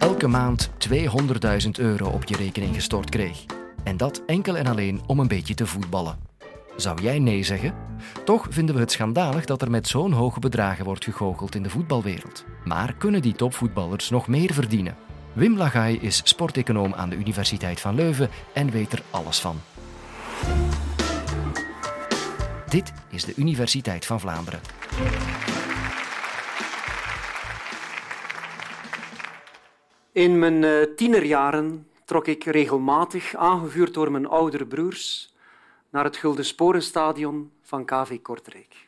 elke maand 200.000 euro op je rekening gestort kreeg. En dat enkel en alleen om een beetje te voetballen. Zou jij nee zeggen? Toch vinden we het schandalig dat er met zo'n hoge bedragen wordt gegoocheld in de voetbalwereld. Maar kunnen die topvoetballers nog meer verdienen? Wim Lagai is sporteconoom aan de Universiteit van Leuven en weet er alles van. Dit is de Universiteit van Vlaanderen. In mijn uh, tienerjaren trok ik regelmatig, aangevuurd door mijn oudere broers, naar het Gulden Sporenstadion van KV Kortrijk.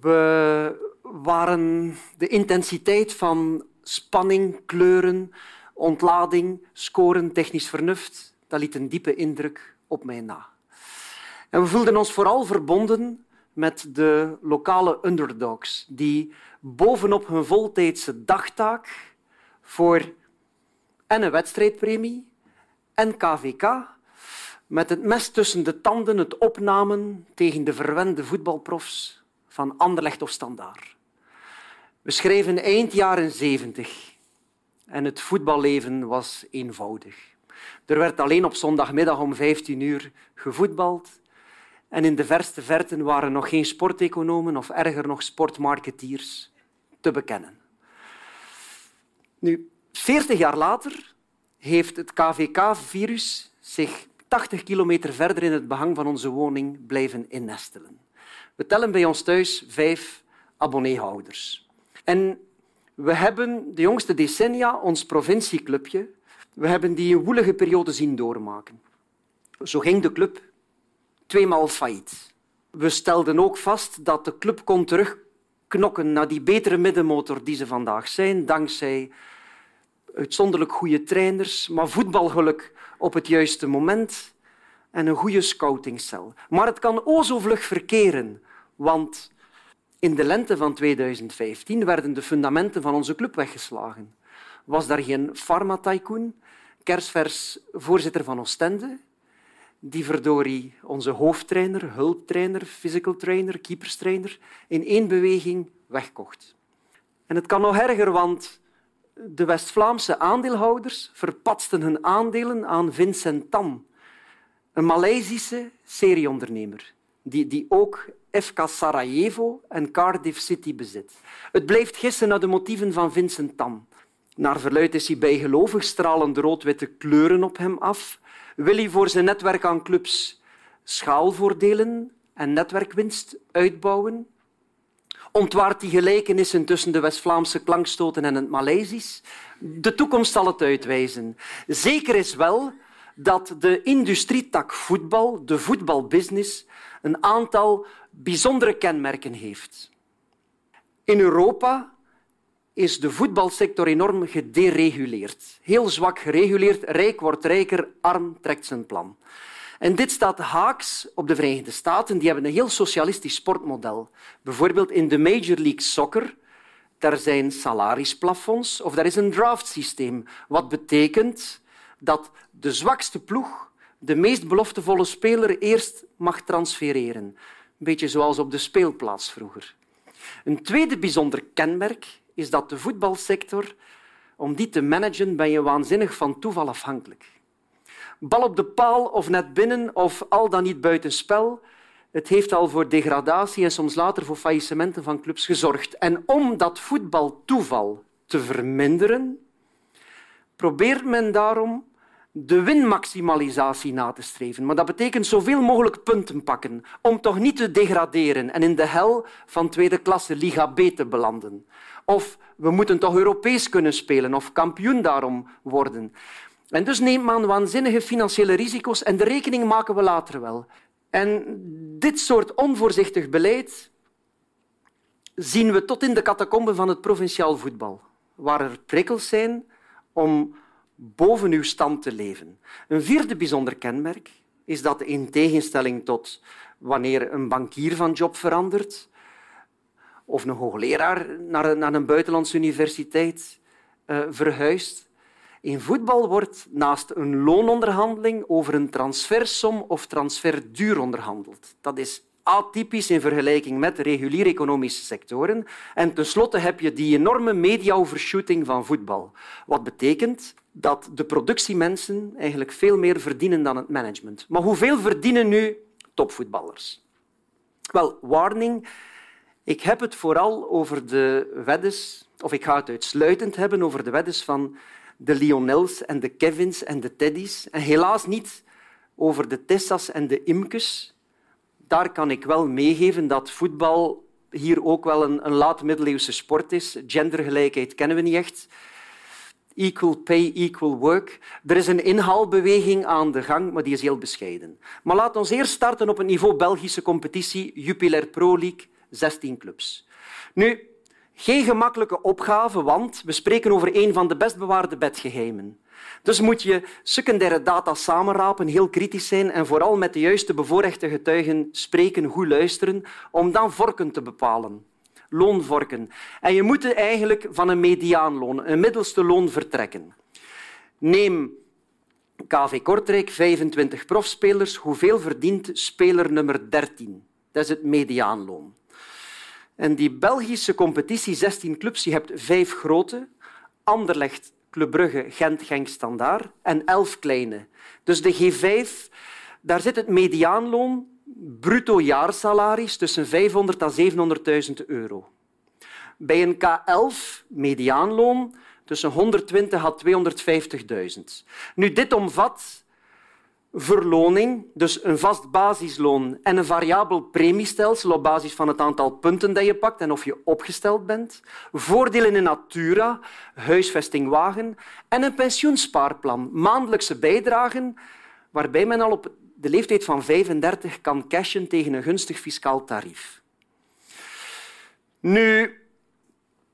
We waren de intensiteit van spanning, kleuren, ontlading, scoren, technisch vernuft, dat liet een diepe indruk op mij na. En we voelden ons vooral verbonden met de lokale underdogs, die bovenop hun voltijdse dagtaak voor en een wedstrijdpremie en KVK met het mes tussen de tanden het opnamen tegen de verwende voetbalprofs van Anderlecht of Standaard. We schreven eind jaren zeventig en het voetballeven was eenvoudig. Er werd alleen op zondagmiddag om 15 uur gevoetbald en in de verste verten waren nog geen sporteconomen of erger nog sportmarketeers te bekennen. Nu, 40 jaar later heeft het KVK-virus zich 80 kilometer verder in het behang van onze woning blijven innestelen. We tellen bij ons thuis vijf abonneehouders. En we hebben de jongste decennia ons provincieclubje, we hebben die woelige periode zien doormaken. Zo ging de club tweemaal failliet. We stelden ook vast dat de club kon terugknokken naar die betere middenmotor die ze vandaag zijn, dankzij uitzonderlijk goede trainers, maar voetbalgeluk op het juiste moment en een goede scoutingcel. Maar het kan o zo vlug verkeren, want in de lente van 2015 werden de fundamenten van onze club weggeslagen. Was daar geen pharma-tycoon, kersvers voorzitter van Oostende, die verdorie onze hoofdtrainer, hulptrainer, physical trainer, keeperstrainer in één beweging wegkocht. En het kan nog erger, want de West-Vlaamse aandeelhouders verpatsten hun aandelen aan Vincent Tan, een Maleisische serieondernemer die, die ook FK Sarajevo en Cardiff City bezit. Het blijft gissen naar de motieven van Vincent Tan. Naar verluid is hij bijgelovig, stralen de rood-witte kleuren op hem af. Wil hij voor zijn netwerk aan clubs schaalvoordelen en netwerkwinst uitbouwen? Ontwaart die gelijkenissen tussen de West-Vlaamse klankstoten en het Maleisisch? De toekomst zal het uitwijzen. Zeker is wel dat de industrietak voetbal, de voetbalbusiness, een aantal bijzondere kenmerken heeft. In Europa is de voetbalsector enorm gedereguleerd. Heel zwak gereguleerd, rijk wordt rijker, arm trekt zijn plan. En dit staat haaks op de Verenigde Staten. Die hebben een heel socialistisch sportmodel. Bijvoorbeeld in de Major League Soccer daar zijn salarisplafonds of daar is een draftsysteem. Wat betekent dat de zwakste ploeg de meest beloftevolle speler eerst mag transfereren. Een beetje zoals op de speelplaats vroeger. Een tweede bijzonder kenmerk is dat de voetbalsector, om die te managen, ben je waanzinnig van toeval afhankelijk. Bal op de paal of net binnen of al dan niet buitenspel, het heeft al voor degradatie en soms later voor faillissementen van clubs gezorgd. En om dat voetbaltoeval te verminderen, probeert men daarom de winmaximalisatie na te streven. Maar dat betekent zoveel mogelijk punten pakken om toch niet te degraderen en in de hel van tweede klasse Liga B te belanden. Of we moeten toch Europees kunnen spelen of kampioen daarom worden. En dus neemt men waanzinnige financiële risico's en de rekening maken we later wel. En dit soort onvoorzichtig beleid zien we tot in de catacomben van het provinciaal voetbal, waar er prikkels zijn om boven uw stand te leven. Een vierde bijzonder kenmerk is dat in tegenstelling tot wanneer een bankier van job verandert of een hoogleraar naar een buitenlandse universiteit uh, verhuist, in voetbal wordt naast een loononderhandeling over een transfersom of transferduur onderhandeld. Dat is atypisch in vergelijking met reguliere economische sectoren. En tenslotte heb je die enorme media-overshooting van voetbal. Wat betekent dat de productiemensen eigenlijk veel meer verdienen dan het management. Maar hoeveel verdienen nu topvoetballers? Wel, warning. Ik heb het vooral over de weddes, of ik ga het uitsluitend hebben over de weddes van de Lionels en de Kevins en de Teddy's. En helaas niet over de Tessas en de Imkes. Daar kan ik wel meegeven dat voetbal hier ook wel een, een laat-middeleeuwse sport is. Gendergelijkheid kennen we niet echt. Equal pay, equal work. Er is een inhaalbeweging aan de gang, maar die is heel bescheiden. Maar laten we eerst starten op het niveau Belgische competitie, Jupiler Pro League, 16 clubs. Nu, geen gemakkelijke opgave, want we spreken over een van de best bewaarde bedgeheimen. Dus moet je secundaire data samenrapen, heel kritisch zijn en vooral met de juiste bevoorrechte getuigen spreken, goed luisteren, om dan vorken te bepalen. Loonvorken. En je moet eigenlijk van een mediaanloon, een middelste loon, vertrekken. Neem KV Kortrijk, 25 profspelers. Hoeveel verdient speler nummer 13? Dat is het mediaanloon. En die Belgische competitie, 16 clubs, je hebt vijf grote. Anderlecht, Club Brugge, Gent, Genk, Standaard. En elf kleine. Dus de G5, daar zit het mediaanloon, bruto jaarsalaris, tussen 500 en 700.000 euro. Bij een K11, mediaanloon, tussen 120 en 250.000. Nu, dit omvat verloning, dus een vast basisloon en een variabel premiestelsel op basis van het aantal punten dat je pakt en of je opgesteld bent, voordelen in natura, huisvesting wagen en een pensioenspaarplan, maandelijkse bijdragen, waarbij men al op de leeftijd van 35 kan cashen tegen een gunstig fiscaal tarief. Nu,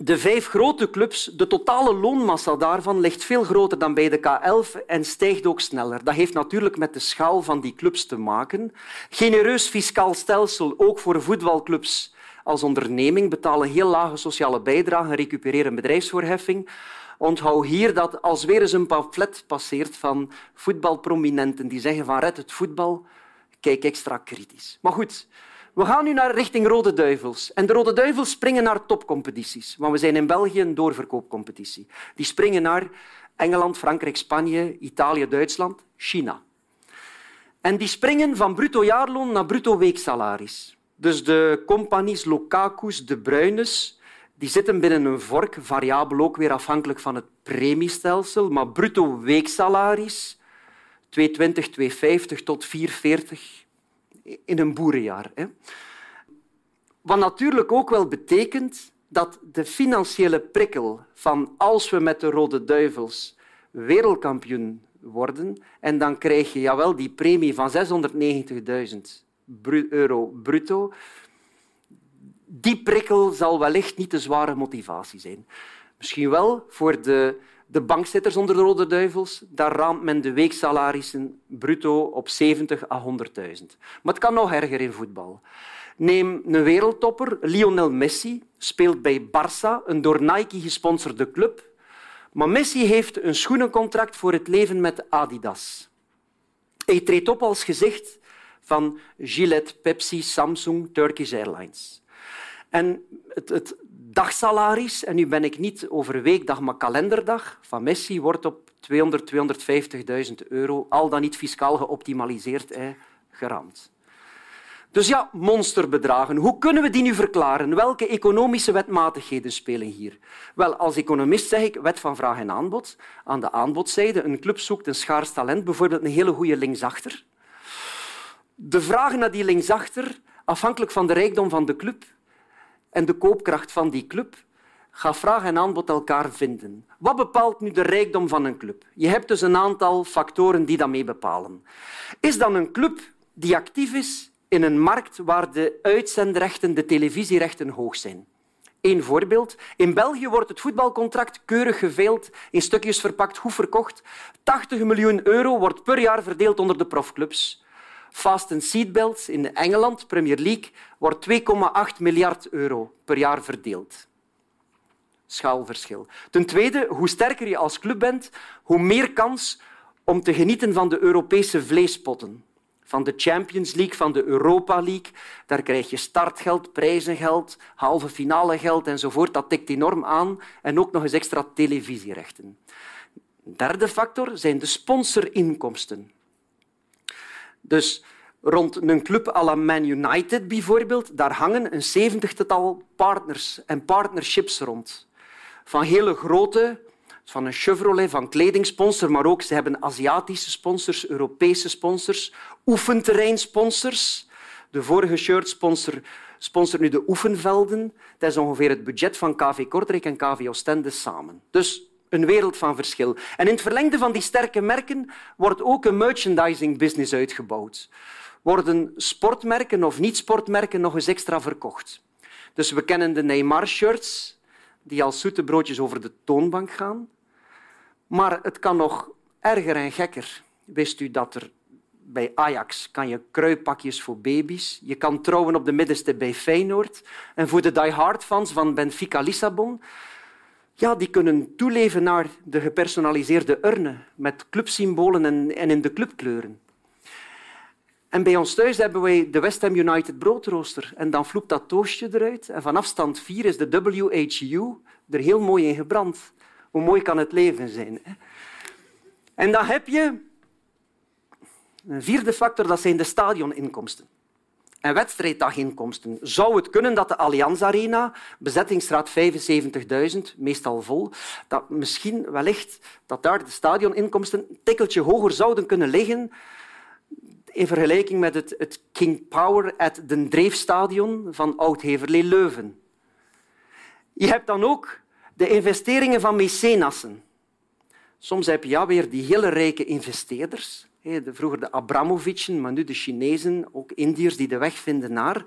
de vijf grote clubs, de totale loonmassa daarvan ligt veel groter dan bij de K11 en stijgt ook sneller. Dat heeft natuurlijk met de schaal van die clubs te maken. Genereus fiscaal stelsel, ook voor voetbalclubs als onderneming, betalen heel lage sociale bijdragen en recupereren bedrijfsvoorheffing. Onthoud hier dat als weer eens een pamflet passeert van voetbalprominenten die zeggen van red het voetbal, kijk extra kritisch. Maar goed, we gaan nu naar richting Rode Duivels. En de Rode Duivels springen naar topcompetities. Want we zijn in België een doorverkoopcompetitie. Die springen naar Engeland, Frankrijk, Spanje, Italië, Duitsland, China. En die springen van bruto jaarloon naar bruto weeksalaris. Dus de compagnies Lokakus, de Bruines, die zitten binnen een vork, variabel ook weer afhankelijk van het premiestelsel, maar bruto weeksalaris 220, 250 tot 440 in een boerenjaar. Hè. Wat natuurlijk ook wel betekent dat de financiële prikkel van als we met de Rode Duivels wereldkampioen worden en dan krijg je jawel, die premie van 690.000 euro bruto, die prikkel zal wellicht niet de zware motivatie zijn. Misschien wel voor de de bankzitters onder de Rode Duivels, daar raamt men de weeksalarissen bruto op 70 à 100.000. Maar het kan nog erger in voetbal. Neem een wereldtopper, Lionel Messi, speelt bij Barça, een door Nike gesponsorde club. Maar Messi heeft een schoenencontract voor het leven met Adidas. Hij treedt op als gezicht van Gillette, Pepsi, Samsung, Turkish Airlines. En het, het dagsalaris, en nu ben ik niet over weekdag, maar kalenderdag, van Messi wordt op 200, 250.000 euro, al dan niet fiscaal geoptimaliseerd, hè, geramd. Dus ja, monsterbedragen. Hoe kunnen we die nu verklaren? Welke economische wetmatigheden spelen hier? Wel, als economist zeg ik wet van vraag en aanbod. Aan de aanbodzijde, een club zoekt een schaars talent, bijvoorbeeld een hele goede linksachter. De vraag naar die linksachter, afhankelijk van de rijkdom van de club, en de koopkracht van die club gaat vraag en aanbod elkaar vinden. Wat bepaalt nu de rijkdom van een club? Je hebt dus een aantal factoren die dat mee bepalen. Is dan een club die actief is in een markt waar de uitzendrechten, de televisierechten hoog zijn? Een voorbeeld. In België wordt het voetbalcontract keurig geveeld, in stukjes verpakt, goed verkocht. 80 miljoen euro wordt per jaar verdeeld onder de profclubs. Fasten Seatbelts in Engeland, Premier League, wordt 2,8 miljard euro per jaar verdeeld. Schaalverschil. Ten tweede, hoe sterker je als club bent, hoe meer kans om te genieten van de Europese vleespotten. van de Champions League, van de Europa League. Daar krijg je startgeld, prijzengeld, halve finale geld enzovoort. Dat tikt enorm aan. En ook nog eens extra televisierechten. Derde factor zijn de sponsorinkomsten. Dus rond een club à la Man United bijvoorbeeld, daar hangen een zeventigtal partners en partnerships rond. Van hele grote, van een Chevrolet, van kledingsponsor, maar ook ze hebben Aziatische sponsors, Europese sponsors, oefenterreinsponsors. De vorige shirtsponsor sponsort nu de oefenvelden. Dat is ongeveer het budget van KV Kortrijk en KV Oostende samen. Dus een wereld van verschil. En in het verlengde van die sterke merken wordt ook een merchandising business uitgebouwd. Worden sportmerken of niet-sportmerken nog eens extra verkocht. Dus we kennen de Neymar-shirts, die als zoete broodjes over de toonbank gaan. Maar het kan nog erger en gekker. Wist u dat er bij Ajax kan je kruipakjes voor baby's. Je kan trouwen op de middenste bij Feyenoord. En voor de die-hard-fans van Benfica Lissabon ja, die kunnen toeleven naar de gepersonaliseerde urne met clubsymbolen en, in de clubkleuren. En bij ons thuis hebben wij de West Ham United broodrooster. En dan vloept dat toastje eruit. En van afstand 4 is de WHU er heel mooi in gebrand. Hoe mooi kan het leven zijn? Hè? En dan heb je een vierde factor, dat zijn de stadioninkomsten en wedstrijddaginkomsten. Zou het kunnen dat de Allianz Arena, bezettingsgraad 75.000, meestal vol, dat misschien wellicht dat daar de stadioninkomsten een tikkeltje hoger zouden kunnen liggen in vergelijking met het, het King Power at den Dreefstadion van Oud-Heverlee-Leuven. Je hebt dan ook de investeringen van mecenassen. Soms heb je ja, weer die hele rijke investeerders Vroeger de Abramovicen, maar nu de Chinezen, ook Indiërs die de weg vinden naar.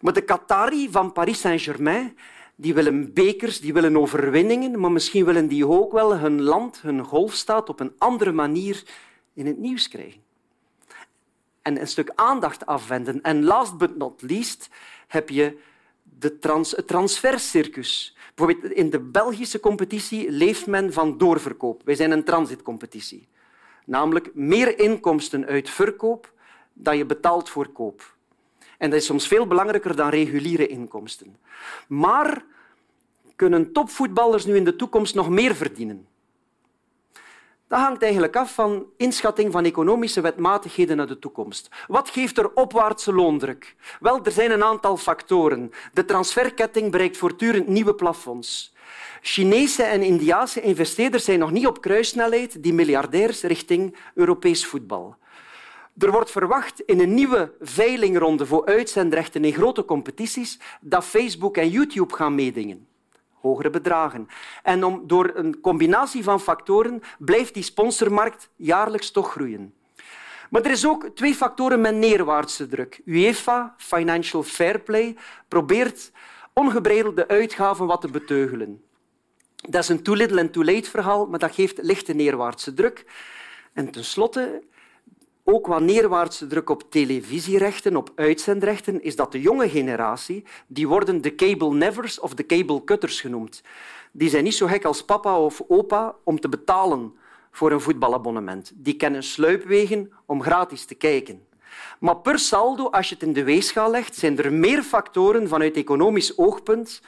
Maar de Qatari van Paris Saint-Germain die willen bekers, die willen overwinningen, maar misschien willen die ook wel hun land, hun golfstaat, op een andere manier in het nieuws krijgen. En een stuk aandacht afwenden. En last but not least heb je de trans het transfercircus. Bijvoorbeeld in de Belgische competitie leeft men van doorverkoop. Wij zijn een transitcompetitie. Namelijk meer inkomsten uit verkoop dan je betaalt voor koop. En dat is soms veel belangrijker dan reguliere inkomsten. Maar kunnen topvoetballers nu in de toekomst nog meer verdienen? Dat hangt eigenlijk af van inschatting van economische wetmatigheden naar de toekomst. Wat geeft er opwaartse loondruk? Wel, er zijn een aantal factoren. De transferketting bereikt voortdurend nieuwe plafonds. Chinese en Indiase investeerders zijn nog niet op kruissnelheid, die miljardairs richting Europees voetbal. Er wordt verwacht in een nieuwe veilingronde voor uitzendrechten in grote competities dat Facebook en YouTube gaan meedingen. Hogere bedragen. En om, door een combinatie van factoren blijft die sponsormarkt jaarlijks toch groeien. Maar er is ook twee factoren met neerwaartse druk. UEFA, Financial Fair Play, probeert ongebreidelde uitgaven wat te beteugelen. Dat is een too little and too late verhaal, maar dat geeft lichte neerwaartse druk. En tenslotte, ook wat neerwaartse druk op televisierechten, op uitzendrechten, is dat de jonge generatie, die worden de cable nevers of de cable cutters genoemd. Die zijn niet zo gek als papa of opa om te betalen voor een voetbalabonnement. Die kennen sluipwegen om gratis te kijken. Maar per saldo, als je het in de weegschaal legt, zijn er meer factoren vanuit economisch oogpunt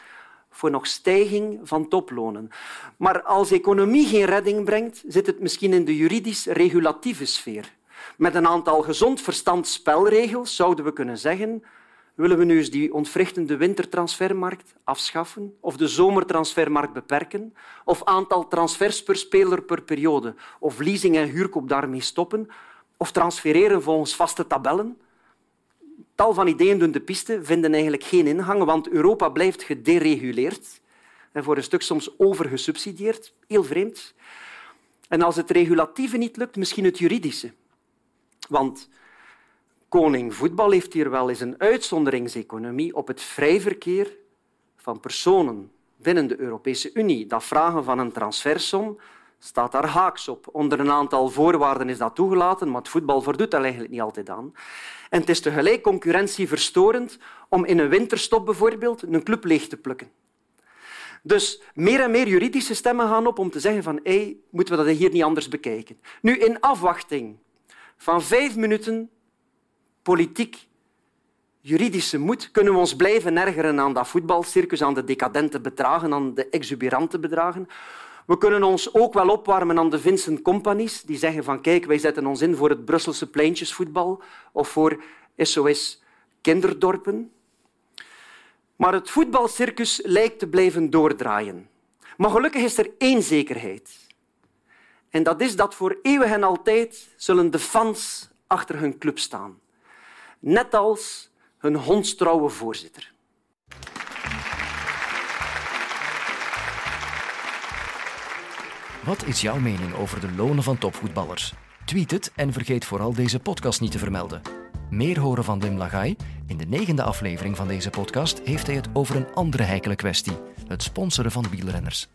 voor nog stijging van toplonen. Maar als economie geen redding brengt, zit het misschien in de juridisch-regulatieve sfeer. Met een aantal gezond verstand spelregels zouden we kunnen zeggen willen we nu eens die ontwrichtende wintertransfermarkt afschaffen of de zomertransfermarkt beperken of aantal transfers per speler per periode of leasing en huurkoop daarmee stoppen of transfereren volgens vaste tabellen Tal van ideeën doen de piste, vinden eigenlijk geen ingang, want Europa blijft gedereguleerd en voor een stuk soms overgesubsidieerd. Heel vreemd. En als het regulatieve niet lukt, misschien het juridische. Want koning voetbal heeft hier wel eens een uitzonderingseconomie op het vrij verkeer van personen binnen de Europese Unie. Dat vragen van een transfersom staat daar haaks op. Onder een aantal voorwaarden is dat toegelaten, maar het voetbal voldoet daar eigenlijk niet altijd aan. En het is tegelijk concurrentieverstorend om in een winterstop bijvoorbeeld een club leeg te plukken. Dus meer en meer juridische stemmen gaan op om te zeggen van hey, moeten we dat hier niet anders bekijken. Nu, in afwachting van vijf minuten politiek, juridische moed kunnen we ons blijven ergeren aan dat voetbalcircus, aan de decadente bedragen, aan de exuberante bedragen. We kunnen ons ook wel opwarmen aan de Vincent Companies, die zeggen van kijk, wij zetten ons in voor het Brusselse pleintjesvoetbal of voor SOS Kinderdorpen. Maar het voetbalcircus lijkt te blijven doordraaien. Maar gelukkig is er één zekerheid. En dat is dat voor eeuwig en altijd zullen de fans achter hun club staan. Net als hun hondstrouwe voorzitter. Wat is jouw mening over de lonen van topvoetballers? Tweet het en vergeet vooral deze podcast niet te vermelden. Meer horen van Wim Lagai? In de negende aflevering van deze podcast heeft hij het over een andere heikele kwestie: het sponsoren van wielrenners.